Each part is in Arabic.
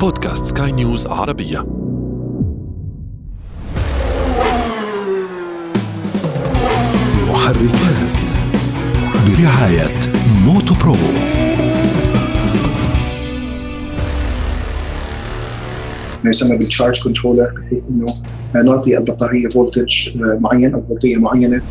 بودكاست سكاي نيوز عربية. محركات برعاية موتو برو. ما يسمى بال charge controller بحيث انه نعطي البطاريه voltage معين أو فولتيه معينة.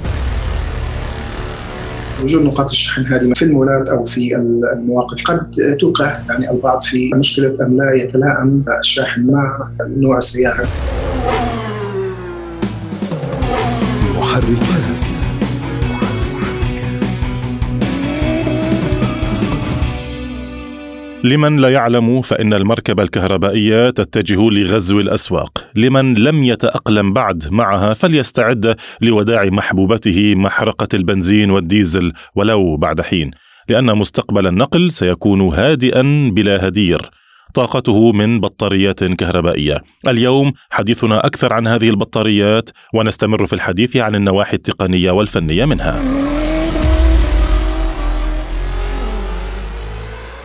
وجود نقاط الشحن هذه في المولات أو في المواقف. قد توقع يعني البعض في مشكلة أن لا يتلائم الشاحن مع نوع السيارة. محركات. لمن لا يعلم فإن المركبة الكهربائية تتجه لغزو الأسواق لمن لم يتأقلم بعد معها فليستعد لوداع محبوبته محرقة البنزين والديزل ولو بعد حين لأن مستقبل النقل سيكون هادئا بلا هدير طاقته من بطاريات كهربائية. اليوم حديثنا أكثر عن هذه البطاريات ونستمر في الحديث عن النواحي التقنية والفنية منها.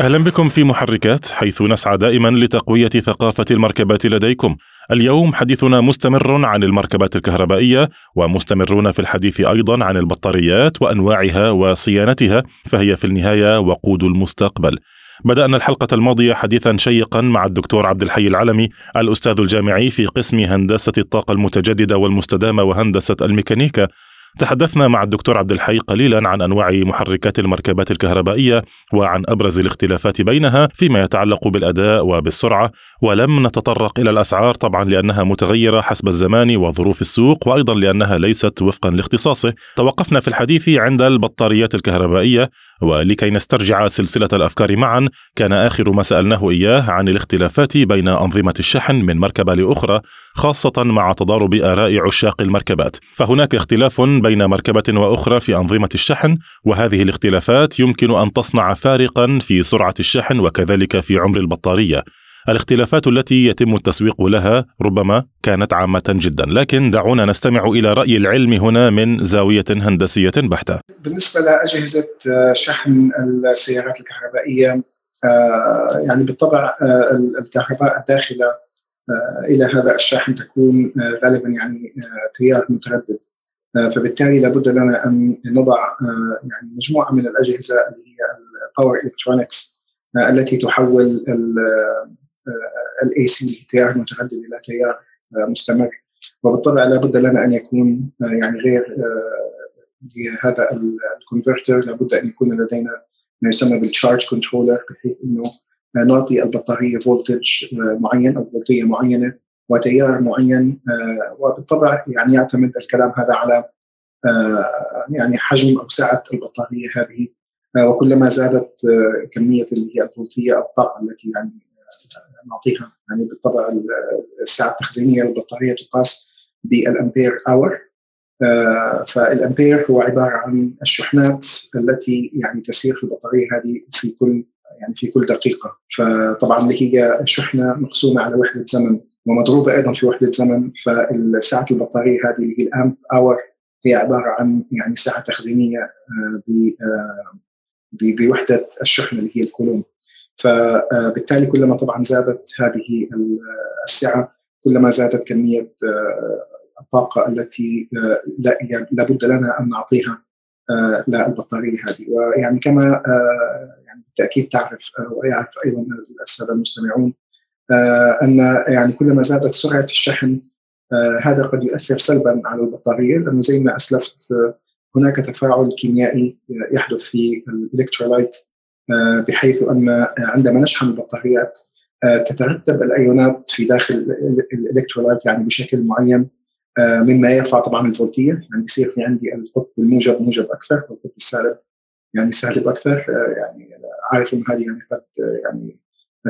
أهلا بكم في محركات حيث نسعى دائما لتقوية ثقافة المركبات لديكم. اليوم حديثنا مستمر عن المركبات الكهربائية ومستمرون في الحديث أيضا عن البطاريات وأنواعها وصيانتها فهي في النهاية وقود المستقبل. بدأنا الحلقة الماضية حديثا شيقا مع الدكتور عبد الحي العلمي الأستاذ الجامعي في قسم هندسة الطاقة المتجددة والمستدامة وهندسة الميكانيكا تحدثنا مع الدكتور عبد الحي قليلا عن أنواع محركات المركبات الكهربائية وعن أبرز الاختلافات بينها فيما يتعلق بالأداء وبالسرعة ولم نتطرق إلى الأسعار طبعا لأنها متغيرة حسب الزمان وظروف السوق وأيضا لأنها ليست وفقا لاختصاصه. توقفنا في الحديث عند البطاريات الكهربائية. ولكي نسترجع سلسلة الأفكار معا كان آخر ما سألناه إياه عن الاختلافات بين أنظمة الشحن من مركبة لأخرى خاصة مع تضارب آراء عشاق المركبات. فهناك اختلاف بين مركبة وأخرى في أنظمة الشحن وهذه الاختلافات يمكن أن تصنع فارقا في سرعة الشحن وكذلك في عمر البطارية. الاختلافات التي يتم التسويق لها ربما كانت عامة جدا لكن دعونا نستمع إلى رأي العلم هنا من زاوية هندسية بحتة. بالنسبة لأجهزة شحن السيارات الكهربائية يعني بالطبع الكهرباء الداخلة إلى هذا الشاحن تكون غالبا يعني تيار متردد. فبالتالي لابد لنا أن نضع يعني مجموعة من الأجهزة اللي هي ال power electronics التي تحول ال AC تيار متردد إلى تيار مستمر. وبالطبع لابد لنا أن يكون يعني غير لهذا ال converter لابد أن يكون لدينا ما يسمى بال charge controller بحيث إنه نعطي البطارية voltage معين أو فولتيه معينة وتيار معين وبالطبع يعني يعتمد الكلام هذا على يعني حجم أو سعة البطارية هذه. وكلما زادت كمية اللي هي الفولتية أو الطاقة التي يعني نعطيها يعني بالطبع السعه التخزينية للبطاريه تقاس بال ampere hour فالأمبير هو عبارة عن الشحنات التي يعني تسير في البطارية هذه في كل يعني في كل دقيقة. فطبعا اللي هي شحنة مقسومة على وحدة زمن ومضروبة أيضا في وحدة زمن. فسعه البطارية هذه اللي هي ال amp hour هي عبارة عن يعني سعه تخزينية بوحدة الشحنة اللي هي الكولوم. فبالتالي كلما طبعا زادت هذه السعة كلما زادت كمية الطاقة التي لابد لنا أن نعطيها للبطاريه هذه. ويعني كما يعني بالتأكيد تعرف ويعرف أيضا الساده المستمعون أن يعني كلما زادت سرعة الشحن هذا قد يؤثر سلبا على البطارية لأنه زي ما أسلفت هناك تفاعل كيميائي يحدث في ال electrolyte بحيث أن عندما نشحن البطاريات تترتب الأيونات في داخل ال electrolyte يعني بشكل معين مما يرفع طبعا الفولتية. يعني يصير في عندي القطب الموجب موجب أكثر والقطب السالب يعني سالب أكثر يعني عارف انه هذه يعني قد يعني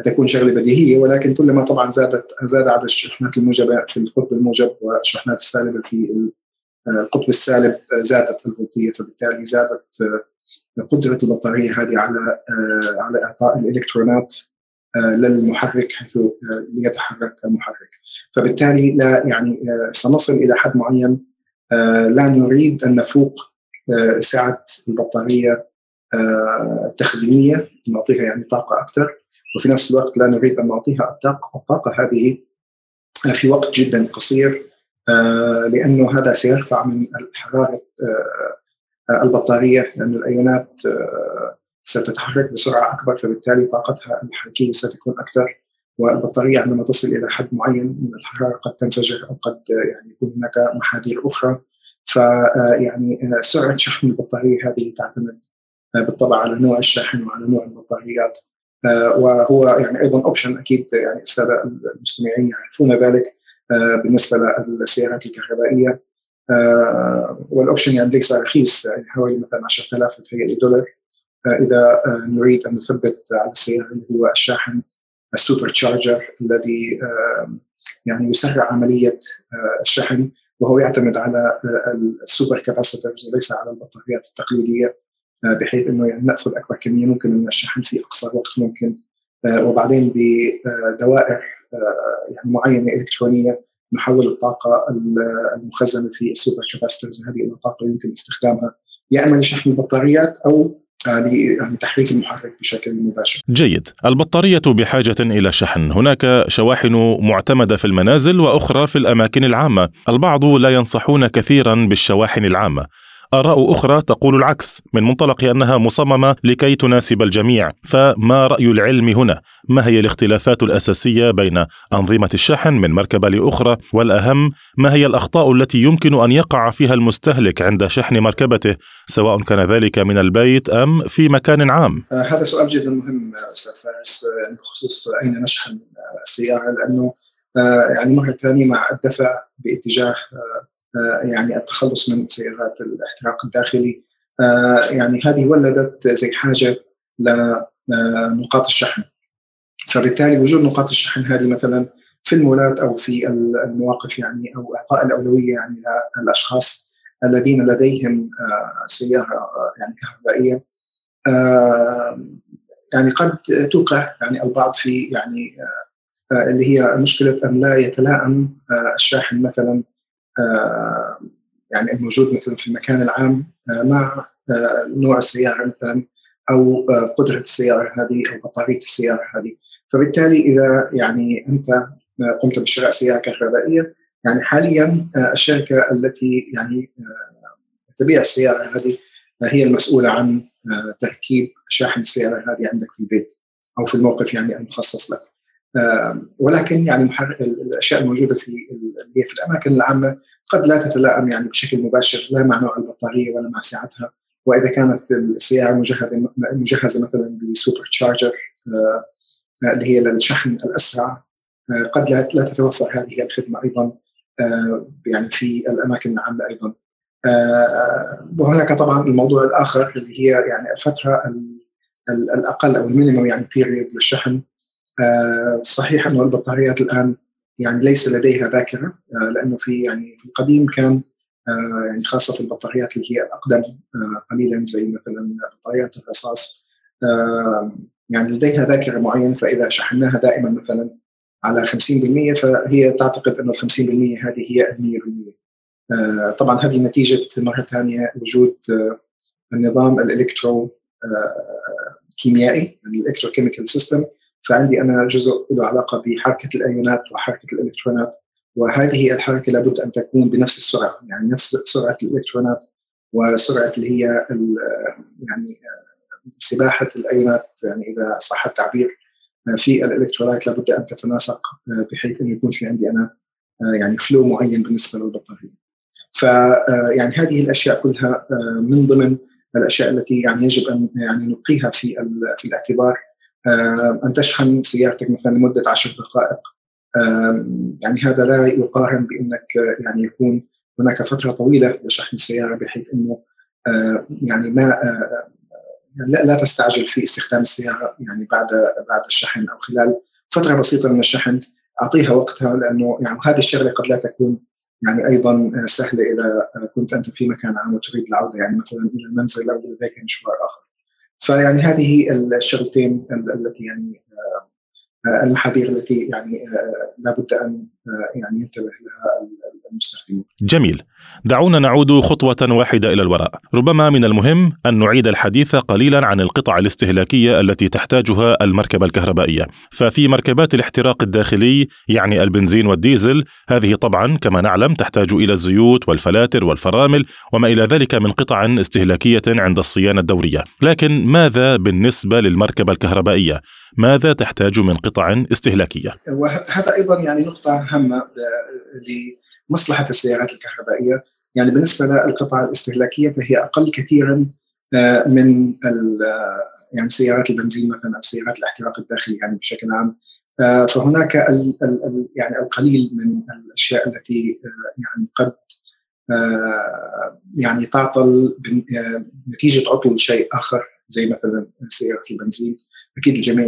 تكون شغلة بديهية. ولكن كلما طبعا زادت زاد عدد الشحنات الموجبة في القطب الموجب والشحنات السالبة في القطب السالب زادت الفولتية. فبالتالي زادت قدرة البطارية هذه على على إعطاء الإلكترونات للمحرك حيث ليتحرك المحرك. فبالتالي لا يعني سنصل إلى حد معين لا نريد أن نفوق سعة البطارية التخزينيه نعطيها يعني طاقة أكثر وفي نفس الوقت لا نريد أن نعطيها الطاقة هذه في وقت جدا قصير لأنه هذا سيرفع من حراره البطارية لأن الأيونات ستتحرك بسرعة أكبر فبالتالي طاقتها الحركية ستكون أكثر. والبطارية عندما تصل إلى حد معين من الحرارة قد تنفجر أو قد يعني يكون هناك محاذير أخرى. فيعني سرعة شحن البطارية هذه تعتمد بالطبع على نوع الشاحن وعلى نوع البطاريات. وهو يعني أيضا option أكيد يعني السادة المستمعين يعرفون ذلك بالنسبة للسيارات الكهربائية. وال option يعني ليس رخيص يعني حوالي مثلا 10000 دولار. إذا نريد أن نثبت على السيارة اللي هو الشاحن ال supercharger الذي يعني يسرع عملية الشحن وهو يعتمد على ال supercapacitors وليس على البطاريات التقليدية بحيث إنه يعني نأخذ أكبر كمية ممكن من الشحن في اقصر وقت ممكن. وبعدين بدوائر يعني معينة إلكترونية نحول الطاقة المخزنة في ال supercapacitors هذه إلى طاقة يمكن استخدامها يا اما لشحن البطاريات أو يعني تحريك المحرك بشكل مباشر. جيد، البطارية بحاجة إلى شحن، هناك شواحن معتمدة في المنازل وأخرى في الأماكن العامة، البعض لا ينصحون كثيرا بالشواحن العامة، آراء أخرى تقول العكس من منطلق أنها مصممة لكي تناسب الجميع. فما رأي العلم هنا؟ ما هي الاختلافات الأساسية بين أنظمة الشحن من مركبة لأخرى؟ والأهم ما هي الأخطاء التي يمكن أن يقع فيها المستهلك عند شحن مركبته سواء كان ذلك من البيت أم في مكان عام؟ آه هذا سؤال جدا مهم أستاذ فارس يعني بخصوص أين نشحن السيارة لأنه آه يعني مرة ثانية مع الدفع باتجاه آه يعني التخلص من سيارات الاحتراق الداخلي. يعني هذه ولدت زي حاجة لنقاط الشحن. فبالتالي وجود نقاط الشحن هذه مثلا في المولات أو في المواقف يعني أو أعطاء الأولوية يعني للأشخاص الذين لديهم سيارة يعني كهربائية. يعني قد توقع يعني البعض في يعني اللي هي مشكلة أن لا يتلائم الشاحن مثلا يعني الموجود مثلا في المكان العام مع نوع السيارة مثلا أو قدرة السيارة هذه أو بطارية السيارة هذه. فبالتالي إذا يعني أنت قمت بشراء سيارة كهربائية يعني حاليا الشركة التي يعني تبيع السيارة هذه هي المسؤولة عن تركيب شاحن السيارة هذه عندك في البيت أو في الموقف يعني المخصص لك. ولكن يعني الأشياء الموجودة في اللي في الأماكن العامة قد لا تتلائم يعني بشكل مباشر لا مع نوع البطارية ولا مع سعتها وإذا كانت السيارة مجهزة مجهزة مثلا بسوبر تشارجر اللي هي للشحن الأسرع قد لا تتوفر هذه الخدمة أيضا يعني في الأماكن العامة أيضا. وهناك طبعا الموضوع الآخر اللي هي يعني الفترة الأقل أو ال minimum يعني period للشحن. صحيح أنه البطاريات الآن يعني ليس لديها ذاكرة لأنه في يعني في القديم كان يعني خاصة في البطاريات اللي هي الاقدم قليلا زي مثلا بطاريات الرصاص يعني لديها ذاكرة معينة فإذا شحناها دائما مثلا على 50% فهي تعتقد أنه ال 50% هذه هي ال 100% طبعا هذه نتيجة مرة ثانية وجود النظام الإلكترو كيميائي ال electrochemical system. فعندي أنا جزء له علاقة بحركة الأيونات وحركة الإلكترونات وهذه الحركة لابد أن تكون بنفس السرعة يعني نفس سرعة الإلكترونات وسرعة اللي هي يعني سباحة الأيونات يعني إذا صح التعبير في ال electrolyte لابد أن تتناسق بحيث إنه يكون في عندي أنا يعني فلو معين بالنسبة للبطارية. ف يعني هذه الأشياء كلها من ضمن الأشياء التي يعني يجب أن يعني نلقيها في في الاعتبار أن تشحن سيارتك مثلا لمدة عشر دقائق يعني هذا لا يقارن بأنك يعني يكون هناك فترة طويلة لشحن السيارة بحيث إنه يعني ما يعني لا تستعجل في استخدام السيارة يعني بعد بعد الشحن أو خلال فترة بسيطة من الشحن أعطيها وقتها لأنه يعني هذه الشغلة قد لا تكون يعني أيضا سهلة إذا كنت أنت في مكان عام وتريد العودة يعني مثلا إلى المنزل أو لديك مشوار آخر. فيعني هذه الشغلتين التي يعني المحاذير التي يعني لابد أن يعني ينتبه لها المستخدمين. جميل. دعونا نعود خطوة واحدة إلى الوراء. ربما من المهم أن نعيد الحديث قليلا عن القطع الاستهلاكية التي تحتاجها المركبة الكهربائية. ففي مركبات الاحتراق الداخلي يعني البنزين والديزل، هذه طبعا كما نعلم تحتاج إلى الزيوت والفلاتر والفرامل وما إلى ذلك من قطع استهلاكية عند الصيانة الدورية. لكن ماذا بالنسبة للمركبة الكهربائية؟ ماذا تحتاج من قطع استهلاكية؟ وهذا أيضا يعني نقطة هامة لمصلحة السيارات الكهربائية. يعني بالنسبة للقطع الاستهلاكية فهي أقل كثيرا آه، من يعني سيارات البنزين مثلا أو سيارات الاحتراق الداخلي يعني بشكل عام. آه، فهناك ال ال يعني القليل من الأشياء التي آه، يعني قد يعني تعطل نتيجة عطل شيء آخر زي مثلا سيارة البنزين. أكيد الجميع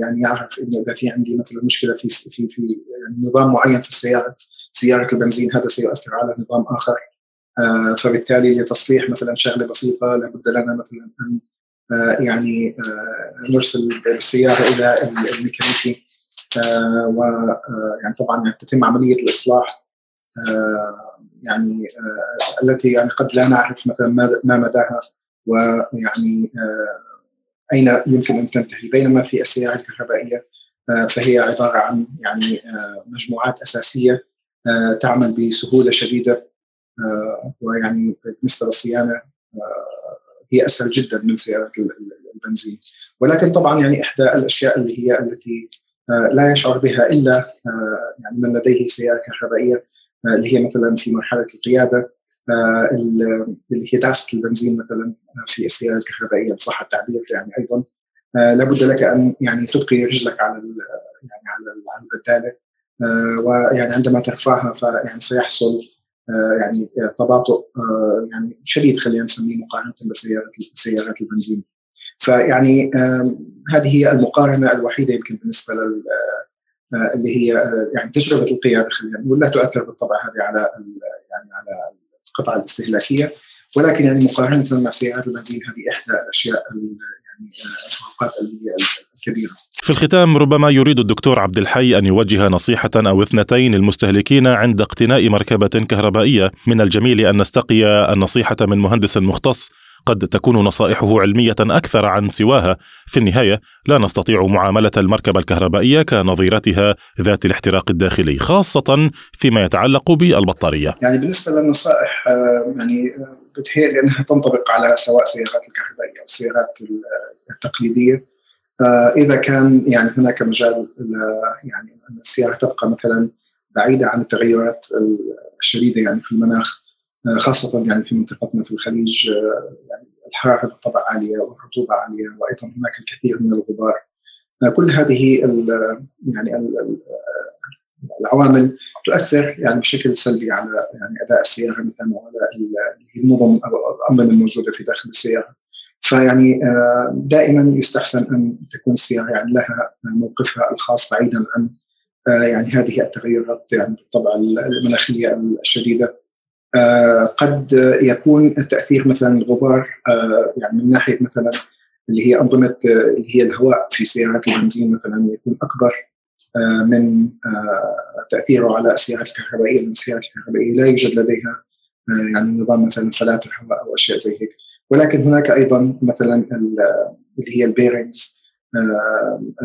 يعني يعرف انه إذا في عندي مثلا مشكلة في في في يعني نظام معين في السيارة سيارة البنزين هذا سيؤثر على نظام آخر. آه فبالتالي لتصليح مثلا شغلة بسيطة لابد لنا مثلا أن آه يعني آه نرسل السيارة إلى الميكانيكي. آه ويعني طبعا يعني تتم عملية الإصلاح. يعني التي يعني قد لا نعرف مثلا ما مداها. ويعني أين يمكن أن تنتهي؟ بينما في السيارة الكهربائية فهي عبارة عن يعني مجموعات أساسية تعمل بسهولة شديدة. ويعني بالنسبة للصيانة هي أسهل جدا من سياره البنزين. ولكن طبعا يعني إحدى الأشياء اللي هي التي لا يشعر بها إلا يعني من لديه سيارة كهربائية اللي هي مثلا في مرحلة القيادة آه، اللي هي دعسة البنزين مثلا في السيارة الكهربائية صح التعبير يعني أيضا. آه، لابد لك أن يعني تبقي رجلك على يعني على البدالة. آه، ويعني عندما ترفعها فيعني سيحصل يعني تباطؤ يعني شديد خلينا نسميه مقارنة بسيارات سيارات البنزين. فيعني هذه هي المقارنة الوحيدة يمكن بالنسبة لل اللي هي يعني تجربة القيادة خلينا نقول. لا تؤثر بالطبع هذه على يعني على القطع الاستهلاكية. ولكن يعني مقارنة مع سيارات البنزين هذه إحدى الاشياء يعني الفروقات الكبيره. في الختام ربما يريد الدكتور عبد الحي أن يوجه نصيحة أو اثنتين للمستهلكين عند اقتناء مركبة كهربائية، من الجميل أن نستقي النصيحة من مهندس مختص. قد تكون نصائحه علمية أكثر عن سواها. في النهاية لا نستطيع معاملة المركبة الكهربائية كنظيرتها ذات الاحتراق الداخلي خاصة فيما يتعلق بالبطارية. يعني بالنسبة للنصائح آه، يعني آه، بتهيألي أنها تنطبق على سواء سيارات الكهربائية أو السيارات التقليدية. آه، إذا كان يعني هناك مجال يعني أن السيارة تبقى مثلا بعيدة عن التغيرات الشديدة يعني في المناخ خاصة يعني في منطقتنا في الخليج يعني الحرارة بالطبع عالية والرطوبة عالية وأيضا هناك الكثير من الغبار كل هذه يعني ال العوامل تؤثر يعني بشكل سلبي على يعني أداء السيارة مثلا وعلى النظم أو الأنظمة الموجودة في داخل السيارة. فيعني دائما يستحسن أن تكون السياره يعني لها موقفها الخاص بعيدا عن يعني هذه التغيرات يعني بالطبع المناخية الشديدة. آه، قد يكون التاثير مثلا الغبار آه، يعني من ناحية مثلا اللي هي أنظمة اللي هي الهواء في سيارات البنزين مثلا يكون أكبر آه، من تأثيره على السيارات الكهربائية لأن السيارات الكهربائية لا يوجد لديها يعني نظام مثلا فلاتر هواء أو أشياء زي هيك. ولكن هناك أيضا مثلا اللي هي البيرنجز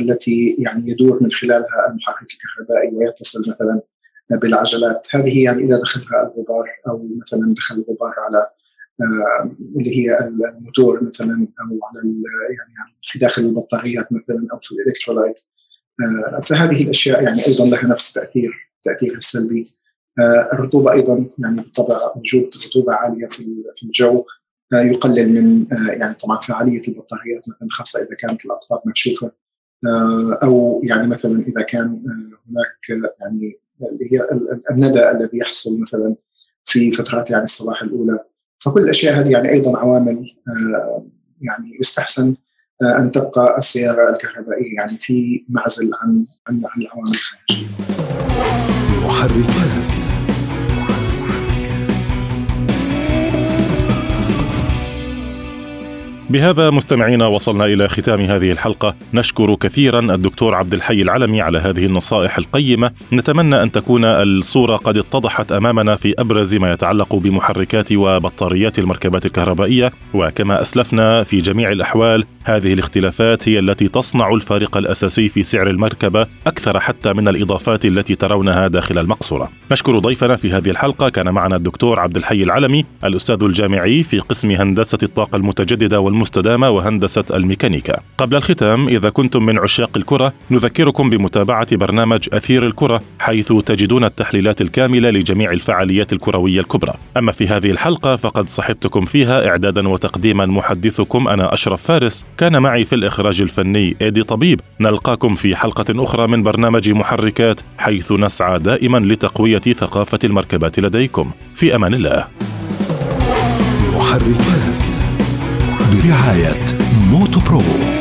التي يعني يدور من خلالها المحرك الكهربائي ويتصل مثلا بالعجلات. هذه يعني إذا دخلها الغبار أو مثلا دخل الغبار على آه، اللي هي الموتور مثلا أو على يعني في داخل البطاريات مثلا أو في الإلكترولايت. آه، فهذه الأشياء يعني أيضا لها نفس التاثير تاثيرها السلبي آه، الرطوبة أيضا يعني بالطبع وجود رطوبة عالية في الجو. يقلل من يعني طبعا فعالية البطاريات مثلا خاصة إذا كانت الاقطاب مكشوفة. أو يعني مثلا إذا كان هناك يعني اللي هي الندى الذي يحصل مثلا في فترات يعني الصباح الأولى. فكل الأشياء هذه يعني أيضا عوامل آه، يعني يستحسن آه، أن تبقى السيارة الكهربائية يعني في معزل عن عن, عن العوامل الخارجية. محركات. بهذا مستمعينا وصلنا إلى ختام هذه الحلقة. نشكر كثيرا الدكتور عبد الحي العلمي على هذه النصائح القيمة. نتمنى أن تكون الصورة قد اتضحت أمامنا في أبرز ما يتعلق بمحركات وبطاريات المركبات الكهربائية. وكما أسلفنا في جميع الأحوال هذه الاختلافات هي التي تصنع الفارق الأساسي في سعر المركبة أكثر حتى من الإضافات التي ترونها داخل المقصورة. نشكر ضيفنا في هذه الحلقة. كان معنا الدكتور عبد الحي العلمي الأستاذ الجامعي في قسم هندسة الطاقة المتجددة والمستدامه وهندسة الميكانيكا. قبل الختام إذا كنتم من عشاق الكرة نذكركم بمتابعة برنامج أثير الكرة حيث تجدون التحليلات الكاملة لجميع الفعاليات الكروية الكبرى. أما في هذه الحلقة فقد صحبتكم فيها إعدادا وتقديما محدثكم أنا أشرف فارس. كان معي في الإخراج الفني إيدي طبيب. نلقاكم في حلقة أخرى من برنامج محركات حيث نسعى دائما لتقوية ثقافة المركبات لديكم. في أمان الله. محركات. برعاية موتو برو.